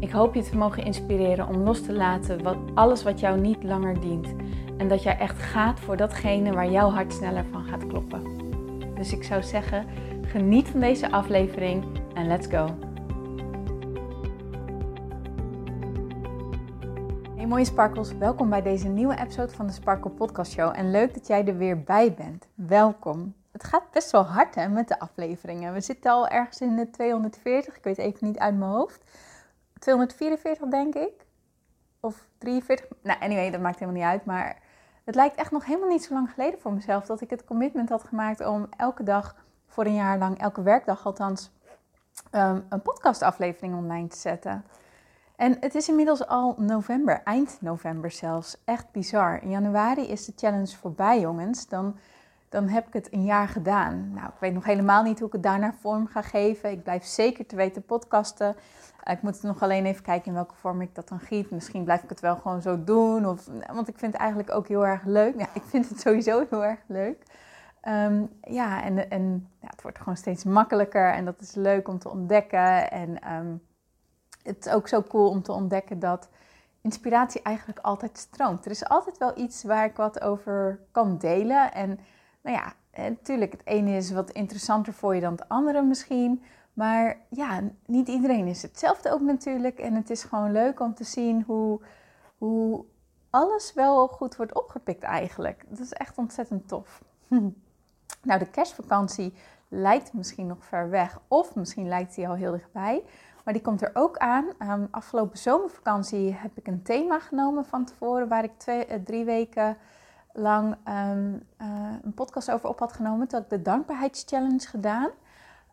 Ik hoop je te mogen inspireren om los te laten wat, alles wat jou niet langer dient. En dat jij echt gaat voor datgene waar jouw hart sneller van gaat kloppen. Dus ik zou zeggen, geniet van deze aflevering en let's go. Hey mooie sparkles, welkom bij deze nieuwe episode van de Sparkle Podcast Show. En leuk dat jij er weer bij bent. Welkom. Het gaat best wel hard hè, met de afleveringen. We zitten al ergens in de 240, ik weet even niet uit mijn hoofd. 244 denk ik. Of 43. Nou, anyway, dat maakt helemaal niet uit. Maar het lijkt echt nog helemaal niet zo lang geleden voor mezelf dat ik het commitment had gemaakt om elke dag voor een jaar lang, elke werkdag althans, um, een podcastaflevering online te zetten. En het is inmiddels al november, eind november zelfs. Echt bizar. In januari is de challenge voorbij, jongens. Dan, dan heb ik het een jaar gedaan. Nou, ik weet nog helemaal niet hoe ik het daarna vorm ga geven. Ik blijf zeker te weten podcasten. Eh, ik moet nog alleen even kijken in welke vorm ik dat dan giet. Misschien blijf ik het wel gewoon zo doen. Of, want ik vind het eigenlijk ook heel erg leuk. Ik vind het sowieso heel erg leuk. Ehm, ja, en, en ja, het wordt gewoon steeds makkelijker. En dat is leuk om te ontdekken. En um, het is ook zo cool om te ontdekken dat inspiratie eigenlijk altijd stroomt. Er is altijd wel iets waar ik wat over kan delen. En nou ja, natuurlijk, het ene is wat interessanter voor je dan het andere misschien. Maar ja, niet iedereen is hetzelfde ook natuurlijk. En het is gewoon leuk om te zien hoe, hoe alles wel goed wordt opgepikt eigenlijk. Dat is echt ontzettend tof. nou, de kerstvakantie lijkt misschien nog ver weg. Of misschien lijkt die al heel dichtbij. Maar die komt er ook aan. Um, afgelopen zomervakantie heb ik een thema genomen van tevoren. Waar ik twee, uh, drie weken lang um, uh, een podcast over op had genomen. Had ik de dankbaarheidschallenge gedaan.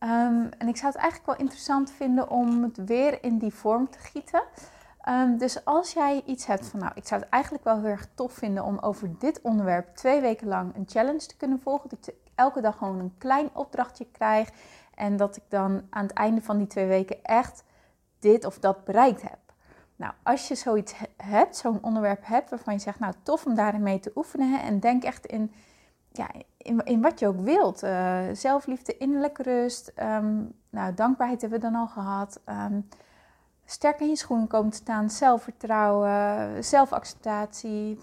Um, en ik zou het eigenlijk wel interessant vinden om het weer in die vorm te gieten. Um, dus als jij iets hebt van, nou, ik zou het eigenlijk wel heel erg tof vinden om over dit onderwerp twee weken lang een challenge te kunnen volgen. Dat ik elke dag gewoon een klein opdrachtje krijg. En dat ik dan aan het einde van die twee weken echt dit of dat bereikt heb. Nou, als je zoiets hebt, zo'n onderwerp hebt waarvan je zegt, nou, tof om daarin mee te oefenen. Hè, en denk echt in ja, in, in wat je ook wilt. Uh, zelfliefde, innerlijke rust. Um, nou, dankbaarheid hebben we dan al gehad. Um, sterk in je schoenen komen te staan. Zelfvertrouwen, zelfacceptatie.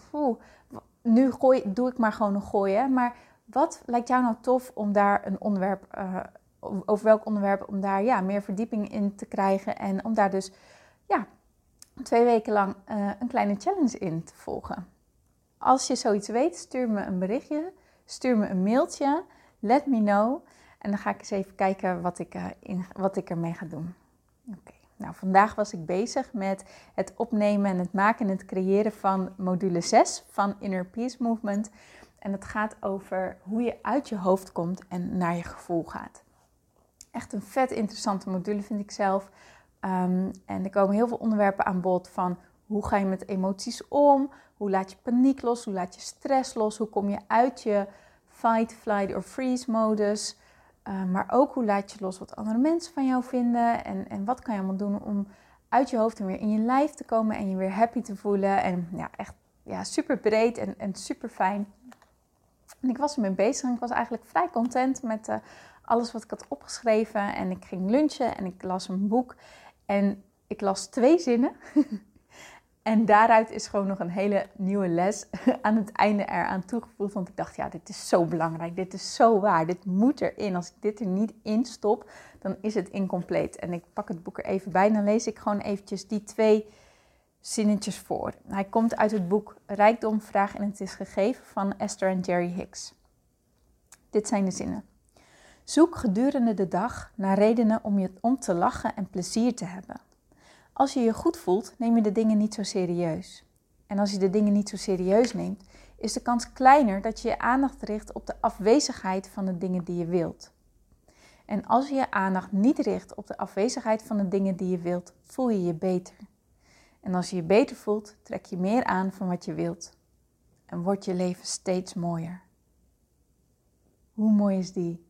Nu gooi, doe ik maar gewoon een gooien. Maar wat lijkt jou nou tof om daar een onderwerp, uh, over welk onderwerp, om daar ja, meer verdieping in te krijgen. En om daar dus twee weken lang uh, een kleine challenge in te volgen. Als je zoiets weet, stuur me een berichtje stuur me een mailtje. Let me know. En dan ga ik eens even kijken wat ik, uh, in, wat ik ermee ga doen. Oké. Nou, vandaag was ik bezig met het opnemen en het maken en het creëren van module 6 van Inner Peace Movement. En het gaat over hoe je uit je hoofd komt en naar je gevoel gaat. Echt een vet interessante module vind ik zelf. Um, en er komen heel veel onderwerpen aan bod van hoe ga je met emoties om? Hoe laat je paniek los? Hoe laat je stress los? Hoe kom je uit je fight, flight of freeze modus? Uh, maar ook hoe laat je los wat andere mensen van jou vinden? En, en wat kan je allemaal doen om uit je hoofd en weer in je lijf te komen en je weer happy te voelen? En ja, echt ja, super breed en, en super fijn. En ik was ermee bezig en ik was eigenlijk vrij content met uh, alles wat ik had opgeschreven. En ik ging lunchen en ik las een boek. En ik las twee zinnen. En daaruit is gewoon nog een hele nieuwe les aan het einde eraan toegevoegd. Want ik dacht, ja, dit is zo belangrijk. Dit is zo waar. Dit moet erin. Als ik dit er niet in stop, dan is het incompleet. En ik pak het boek er even bij. Dan lees ik gewoon eventjes die twee zinnetjes voor. Hij komt uit het boek Rijkdom, Vraag en het is gegeven van Esther en Jerry Hicks. Dit zijn de zinnen. Zoek gedurende de dag naar redenen om, je, om te lachen en plezier te hebben. Als je je goed voelt, neem je de dingen niet zo serieus. En als je de dingen niet zo serieus neemt, is de kans kleiner dat je je aandacht richt op de afwezigheid van de dingen die je wilt. En als je je aandacht niet richt op de afwezigheid van de dingen die je wilt, voel je je beter. En als je je beter voelt, trek je meer aan van wat je wilt. En wordt je leven steeds mooier. Hoe mooi is die?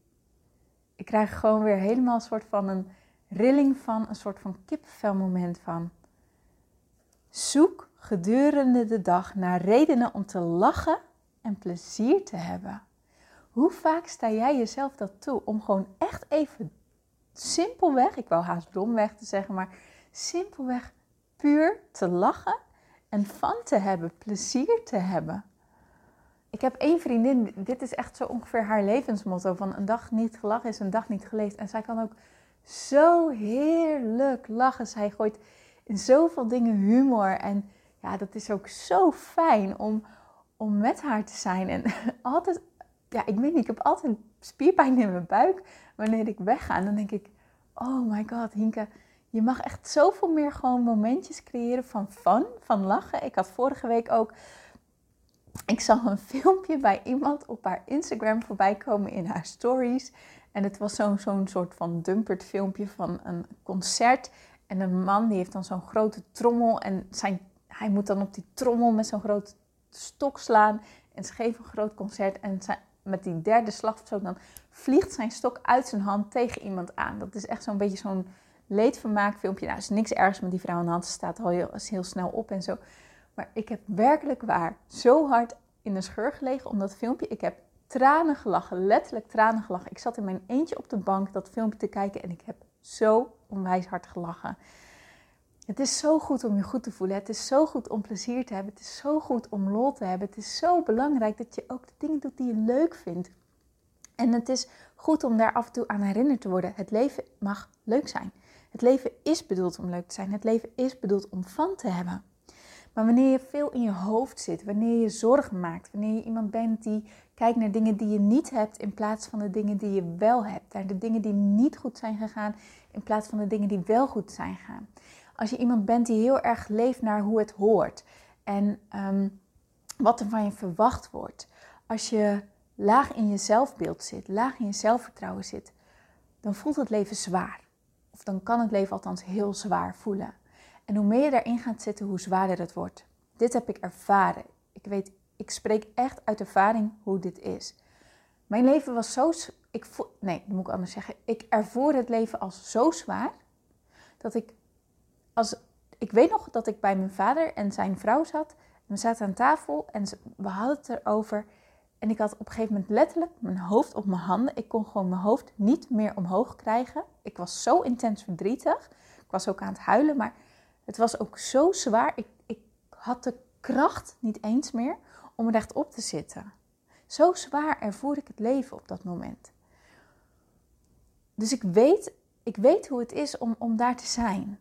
Ik krijg gewoon weer helemaal een soort van een rilling van, een soort van kippenvelmoment van. Zoek gedurende de dag naar redenen om te lachen en plezier te hebben. Hoe vaak sta jij jezelf dat toe om gewoon echt even simpelweg, ik wou haast domweg te zeggen, maar simpelweg puur te lachen en van te hebben, plezier te hebben. Ik heb één vriendin, dit is echt zo ongeveer haar levensmotto: van een dag niet gelachen is een dag niet geleefd. En zij kan ook zo heerlijk lachen. Zij gooit in zoveel dingen humor. En ja, dat is ook zo fijn om, om met haar te zijn. En altijd, ja, ik weet niet, ik heb altijd spierpijn in mijn buik wanneer ik wegga. En dan denk ik, oh my god, Hinke, je mag echt zoveel meer gewoon momentjes creëren van fun, van lachen. Ik had vorige week ook, ik zag een filmpje bij iemand op haar Instagram voorbij komen in haar stories. En het was zo'n soort van dumpert filmpje van een concert. En een man die heeft dan zo'n grote trommel. En zijn, hij moet dan op die trommel met zo'n grote stok slaan. En ze geven een groot concert. En met die derde slag of zo, dan vliegt zijn stok uit zijn hand tegen iemand aan. Dat is echt zo'n beetje zo'n leedvermaakfilmpje. Nou, is niks ergs met die vrouw aan de hand. Ze staat al heel snel op en zo. Maar ik heb werkelijk waar zo hard in de scheur gelegen om dat filmpje. Ik heb tranen gelachen, letterlijk tranen gelachen. Ik zat in mijn eentje op de bank dat filmpje te kijken en ik heb zo onwijs hard gelachen. Het is zo goed om je goed te voelen. Het is zo goed om plezier te hebben. Het is zo goed om lol te hebben. Het is zo belangrijk dat je ook de dingen doet die je leuk vindt. En het is goed om daar af en toe aan herinnerd te worden. Het leven mag leuk zijn. Het leven is bedoeld om leuk te zijn. Het leven is bedoeld om van te hebben. Maar wanneer je veel in je hoofd zit, wanneer je zorgen maakt, wanneer je iemand bent die kijkt naar dingen die je niet hebt in plaats van de dingen die je wel hebt, naar de dingen die niet goed zijn gegaan in plaats van de dingen die wel goed zijn gegaan. Als je iemand bent die heel erg leeft naar hoe het hoort en ehm, wat er van je verwacht wordt. Als je laag in je zelfbeeld zit, laag in je zelfvertrouwen zit, dan voelt het leven zwaar. Of dan kan het leven althans heel zwaar voelen. En hoe meer je daarin gaat zitten, hoe zwaarder het wordt. Dit heb ik ervaren. Ik weet, ik spreek echt uit ervaring hoe dit is. Mijn leven was zo. Ik nee, dat moet ik anders zeggen. Ik ervoer het leven als zo zwaar dat ik. Als, ik weet nog dat ik bij mijn vader en zijn vrouw zat. We zaten aan tafel en we hadden het erover. En ik had op een gegeven moment letterlijk mijn hoofd op mijn handen. Ik kon gewoon mijn hoofd niet meer omhoog krijgen. Ik was zo intens verdrietig. Ik was ook aan het huilen, maar het was ook zo zwaar. Ik, ik had de kracht niet eens meer om er echt op te zitten. Zo zwaar ervoer ik het leven op dat moment. Dus ik weet, ik weet hoe het is om, om daar te zijn.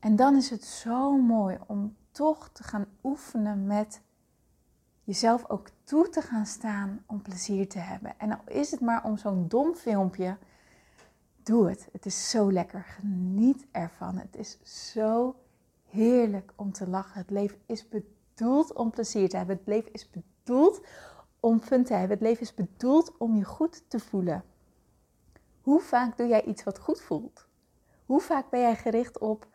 En dan is het zo mooi om toch te gaan oefenen met jezelf ook toe te gaan staan om plezier te hebben. En al is het maar om zo'n dom filmpje, doe het. Het is zo lekker. Geniet ervan. Het is zo heerlijk om te lachen. Het leven is bedoeld om plezier te hebben. Het leven is bedoeld om fun te hebben. Het leven is bedoeld om je goed te voelen. Hoe vaak doe jij iets wat goed voelt? Hoe vaak ben jij gericht op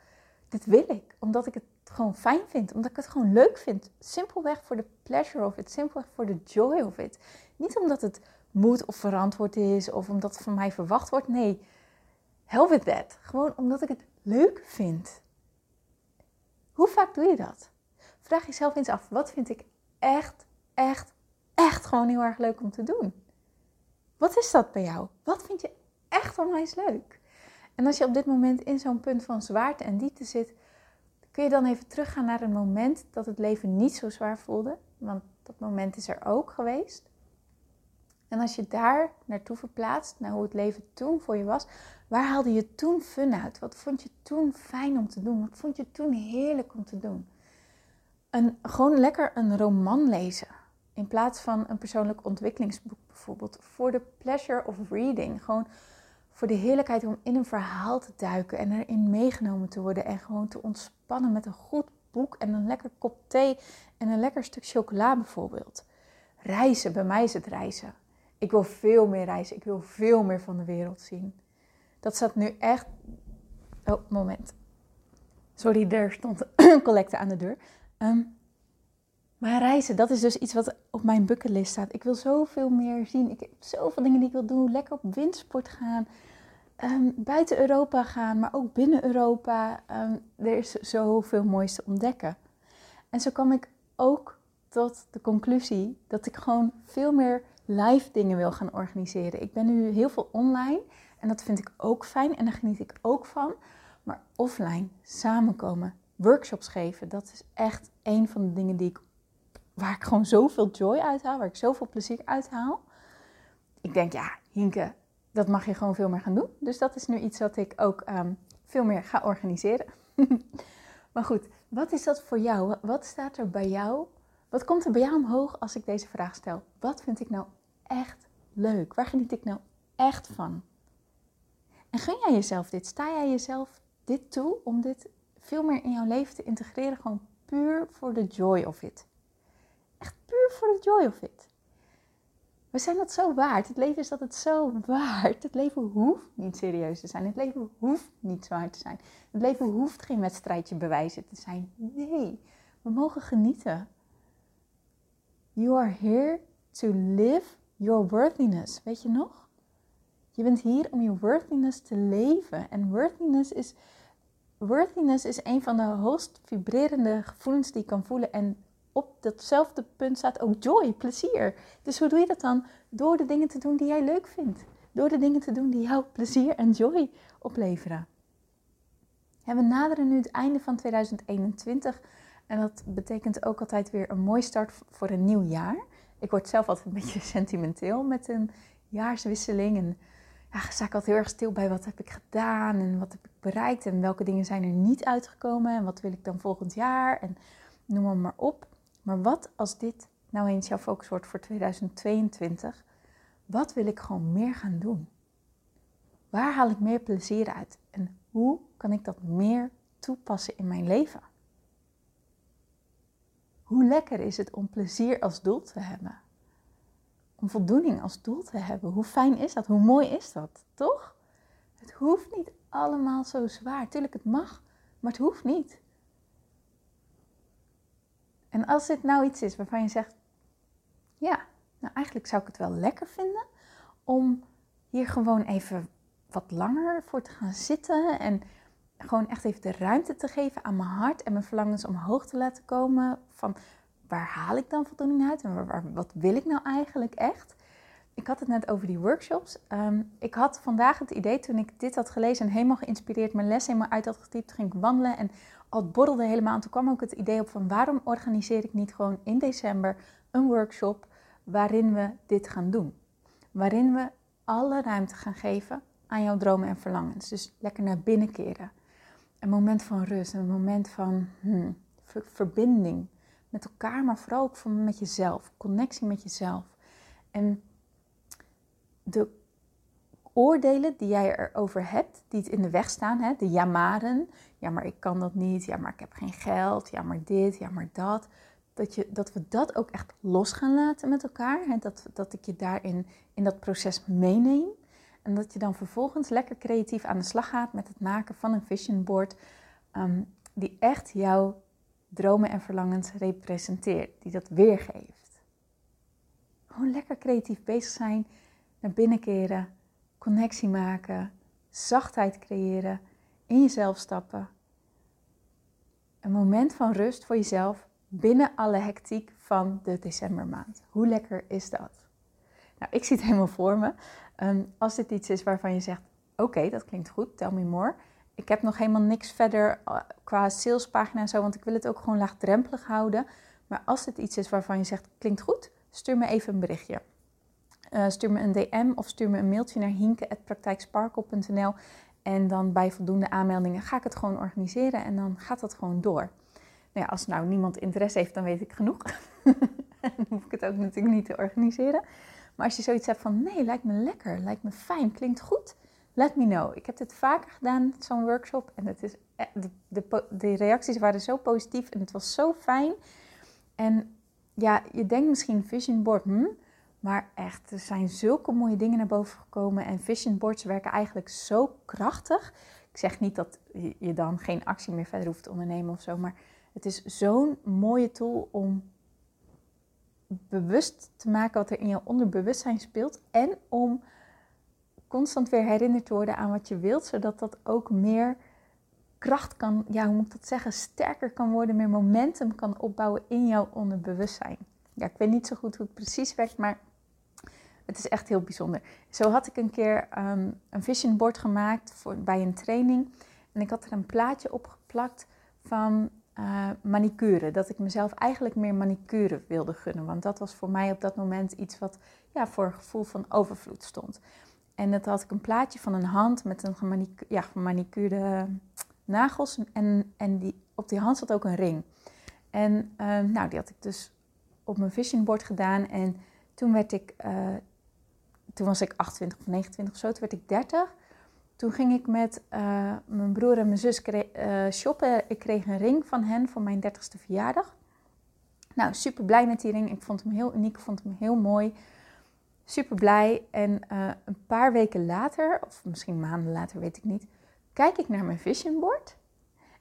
dit wil ik, omdat ik het gewoon fijn vind, omdat ik het gewoon leuk vind. Simpelweg voor de pleasure of it, simpelweg voor de joy of it. Niet omdat het moet of verantwoord is of omdat het van mij verwacht wordt. Nee, hell with that. Gewoon omdat ik het leuk vind. Hoe vaak doe je dat? Vraag jezelf eens af, wat vind ik echt, echt, echt gewoon heel erg leuk om te doen? Wat is dat bij jou? Wat vind je echt onwijs leuk? En als je op dit moment in zo'n punt van zwaarte en diepte zit, kun je dan even teruggaan naar een moment dat het leven niet zo zwaar voelde. Want dat moment is er ook geweest. En als je daar naartoe verplaatst, naar hoe het leven toen voor je was, waar haalde je toen fun uit? Wat vond je toen fijn om te doen? Wat vond je toen heerlijk om te doen? Een, gewoon lekker een roman lezen. In plaats van een persoonlijk ontwikkelingsboek bijvoorbeeld. Voor de pleasure of reading. Gewoon voor de heerlijkheid om in een verhaal te duiken en erin meegenomen te worden. En gewoon te ontspannen met een goed boek en een lekker kop thee en een lekker stuk chocola bijvoorbeeld. Reizen, bij mij is het reizen. Ik wil veel meer reizen. Ik wil veel meer van de wereld zien. Dat staat nu echt. Oh, moment. Sorry, er stond een collecte aan de deur. Ehm, maar reizen, dat is dus iets wat op mijn bucketlist staat. Ik wil zoveel meer zien. Ik heb zoveel dingen die ik wil doen. Lekker op windsport gaan. Um, buiten Europa gaan, maar ook binnen Europa. Um, er is zoveel moois te ontdekken. En zo kwam ik ook tot de conclusie dat ik gewoon veel meer live dingen wil gaan organiseren. Ik ben nu heel veel online en dat vind ik ook fijn en daar geniet ik ook van. Maar offline, samenkomen, workshops geven, dat is echt een van de dingen die ik, waar ik gewoon zoveel joy uit haal, waar ik zoveel plezier uit haal. Ik denk, ja, Hinke, dat mag je gewoon veel meer gaan doen. Dus dat is nu iets wat ik ook ehm, veel meer ga organiseren. maar goed, wat is dat voor jou? Wat staat er bij jou? Wat komt er bij jou omhoog als ik deze vraag stel? Wat vind ik nou echt leuk? Waar geniet ik nou echt van? En gun jij jezelf dit? Sta jij jezelf dit toe om dit veel meer in jouw leven te integreren? Gewoon puur voor de joy of it. Echt puur voor de joy of it. We zijn dat zo waard. Het leven is dat het zo waard. Het leven hoeft niet serieus te zijn. Het leven hoeft niet zwaar te zijn. Het leven hoeft geen wedstrijdje bewijzen te zijn. Nee, we mogen genieten. You are here to live your worthiness. Weet je nog? Je bent hier om je worthiness te leven. En worthiness is, worthiness is een van de hoogst vibrerende gevoelens die je kan voelen. En op datzelfde punt staat ook joy, plezier. Dus hoe doe je dat dan? Door de dingen te doen die jij leuk vindt. Door de dingen te doen die jou plezier en joy opleveren. we naderen nu het einde van 2021. En dat betekent ook altijd weer een mooi start voor een nieuw jaar. Ik word zelf altijd een beetje sentimenteel met een jaarswisseling. En ja, sta ik altijd heel erg stil bij wat heb ik gedaan en wat heb ik bereikt en welke dingen zijn er niet uitgekomen en wat wil ik dan volgend jaar en noem maar, maar op. Maar wat als dit nou eens jouw focus wordt voor 2022? Wat wil ik gewoon meer gaan doen? Waar haal ik meer plezier uit? En hoe kan ik dat meer toepassen in mijn leven? Hoe lekker is het om plezier als doel te hebben? Om voldoening als doel te hebben. Hoe fijn is dat? Hoe mooi is dat? Toch? Het hoeft niet allemaal zo zwaar. Tuurlijk, het mag, maar het hoeft niet. En als dit nou iets is waarvan je zegt, ja, nou eigenlijk zou ik het wel lekker vinden om hier gewoon even wat langer voor te gaan zitten en gewoon echt even de ruimte te geven aan mijn hart en mijn verlangens omhoog te laten komen. Van waar haal ik dan voldoening uit en wat wil ik nou eigenlijk echt? Ik had het net over die workshops. Ehm, ik had vandaag het idee toen ik dit had gelezen en helemaal geïnspireerd mijn les helemaal uit had getypt, ging ik wandelen en al borrelde helemaal. En toen kwam ook het idee op van waarom organiseer ik niet gewoon in december een workshop waarin we dit gaan doen. Waarin we alle ruimte gaan geven aan jouw dromen en verlangens. Dus lekker naar binnen keren een moment van rust, een moment van hmm, verbinding met elkaar, maar vooral ook van met jezelf, connectie met jezelf. En de oordelen die jij erover hebt, die het in de weg staan, hè, de jamaren, ja maar ik kan dat niet, ja maar ik heb geen geld, ja maar dit, ja maar dat, dat, je, dat we dat ook echt los gaan laten met elkaar, hè, dat, dat ik je daarin in dat proces meeneem. En dat je dan vervolgens lekker creatief aan de slag gaat met het maken van een vision board ehm, die echt jouw dromen en verlangens representeert, die dat weergeeft. Gewoon lekker creatief bezig zijn, naar binnen keren, connectie maken, zachtheid creëren, in jezelf stappen. Een moment van rust voor jezelf binnen alle hectiek van de decembermaand. Hoe lekker is dat? Nou, ik zie het helemaal voor me. Ehm, als dit iets is waarvan je zegt, oké, dat klinkt goed, tell me more. Ik heb nog helemaal niks verder uh, qua salespagina en zo, want ik wil het ook gewoon laagdrempelig houden. Maar als dit iets is waarvan je zegt, klinkt goed, stuur me even een berichtje. Uh, stuur me een DM of stuur me een mailtje naar hinke.praktijksparkle.nl en dan bij voldoende aanmeldingen ga ik het gewoon organiseren en dan gaat dat gewoon door. Nou ja, als nou niemand interesse heeft, dan weet ik genoeg. dan hoef ik het ook natuurlijk niet te organiseren. Maar als je zoiets hebt van nee, lijkt me lekker, lijkt me fijn, klinkt goed, let me know. Ik heb dit vaker gedaan, zo'n workshop. En het is, e- de, de, de reacties waren zo positief en het was zo fijn. En ja, je denkt misschien vision board, hm, maar echt, er zijn zulke mooie dingen naar boven gekomen. En vision boards werken eigenlijk zo krachtig. Ik zeg niet dat je dan geen actie meer verder hoeft te ondernemen of zo, maar het is zo'n mooie tool om bewust te maken wat er in je onderbewustzijn speelt en om constant weer herinnerd te worden aan wat je wilt, zodat dat ook meer kracht kan, ja, hoe moet ik dat zeggen, sterker kan worden, meer momentum kan opbouwen in jouw onderbewustzijn. Ja, ik weet niet zo goed hoe het precies werkt, maar het is echt heel bijzonder. Zo had ik een keer um, een vision board gemaakt voor, bij een training. En ik had er een plaatje op geplakt van uh, manicure. Dat ik mezelf eigenlijk meer manicure wilde gunnen. Want dat was voor mij op dat moment iets wat ja, voor een gevoel van overvloed stond. En dat had ik een plaatje van een hand met een gemanicu ja, gemanicuurde nagels. En, en die, op die hand zat ook een ring. En uh, nou, die had ik dus op mijn vision board gedaan. En toen werd ik, uh, toen was ik 28 of 29 of zo, toen werd ik 30. Toen ging ik met uh, mijn broer en mijn zus uh, shoppen. Ik kreeg een ring van hen voor mijn 30ste verjaardag. Nou, super blij met die ring. Ik vond hem heel uniek, ik vond hem heel mooi. Super blij. En uh, een paar weken later, of misschien maanden later, weet ik niet, kijk ik naar mijn vision board.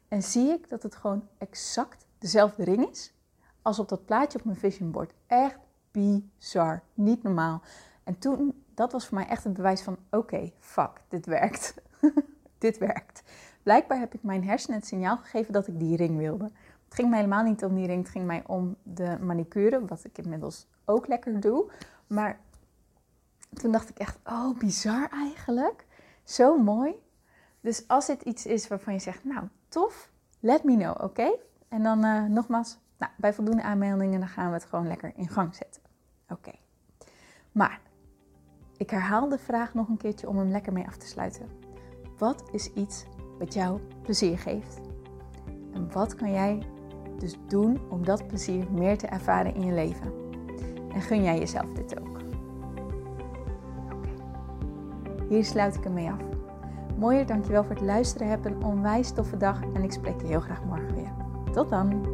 En zie ik dat het gewoon exact dezelfde ring is als op dat plaatje op mijn vision board. Echt bizar. Niet normaal. En toen, dat was voor mij echt het bewijs van: oké, fuck, dit werkt. dit werkt. Blijkbaar heb ik mijn hersenen het signaal gegeven dat ik die ring wilde. Het ging mij helemaal niet om die ring, het ging mij om de manicure, wat ik inmiddels ook lekker doe. Maar toen dacht ik echt: oh, bizar eigenlijk. Zo mooi. Dus als dit iets is waarvan je zegt: nou, tof, let me know, oké? En dan uh, nogmaals, nou, bij voldoende aanmeldingen dan gaan we het gewoon lekker in gang zetten. Oké. Maar ik herhaal de vraag nog een keertje om hem lekker mee af te sluiten. Wat is iets wat jou plezier geeft? En wat kan jij dus doen om dat plezier meer te ervaren in je leven? En gun jij jezelf dit ook? Oké. Hier sluit ik hem mee af. Mooier, dankjewel voor het luisteren. Heb een onwijs toffe dag en ik spreek je heel graag morgen weer. Tot dan!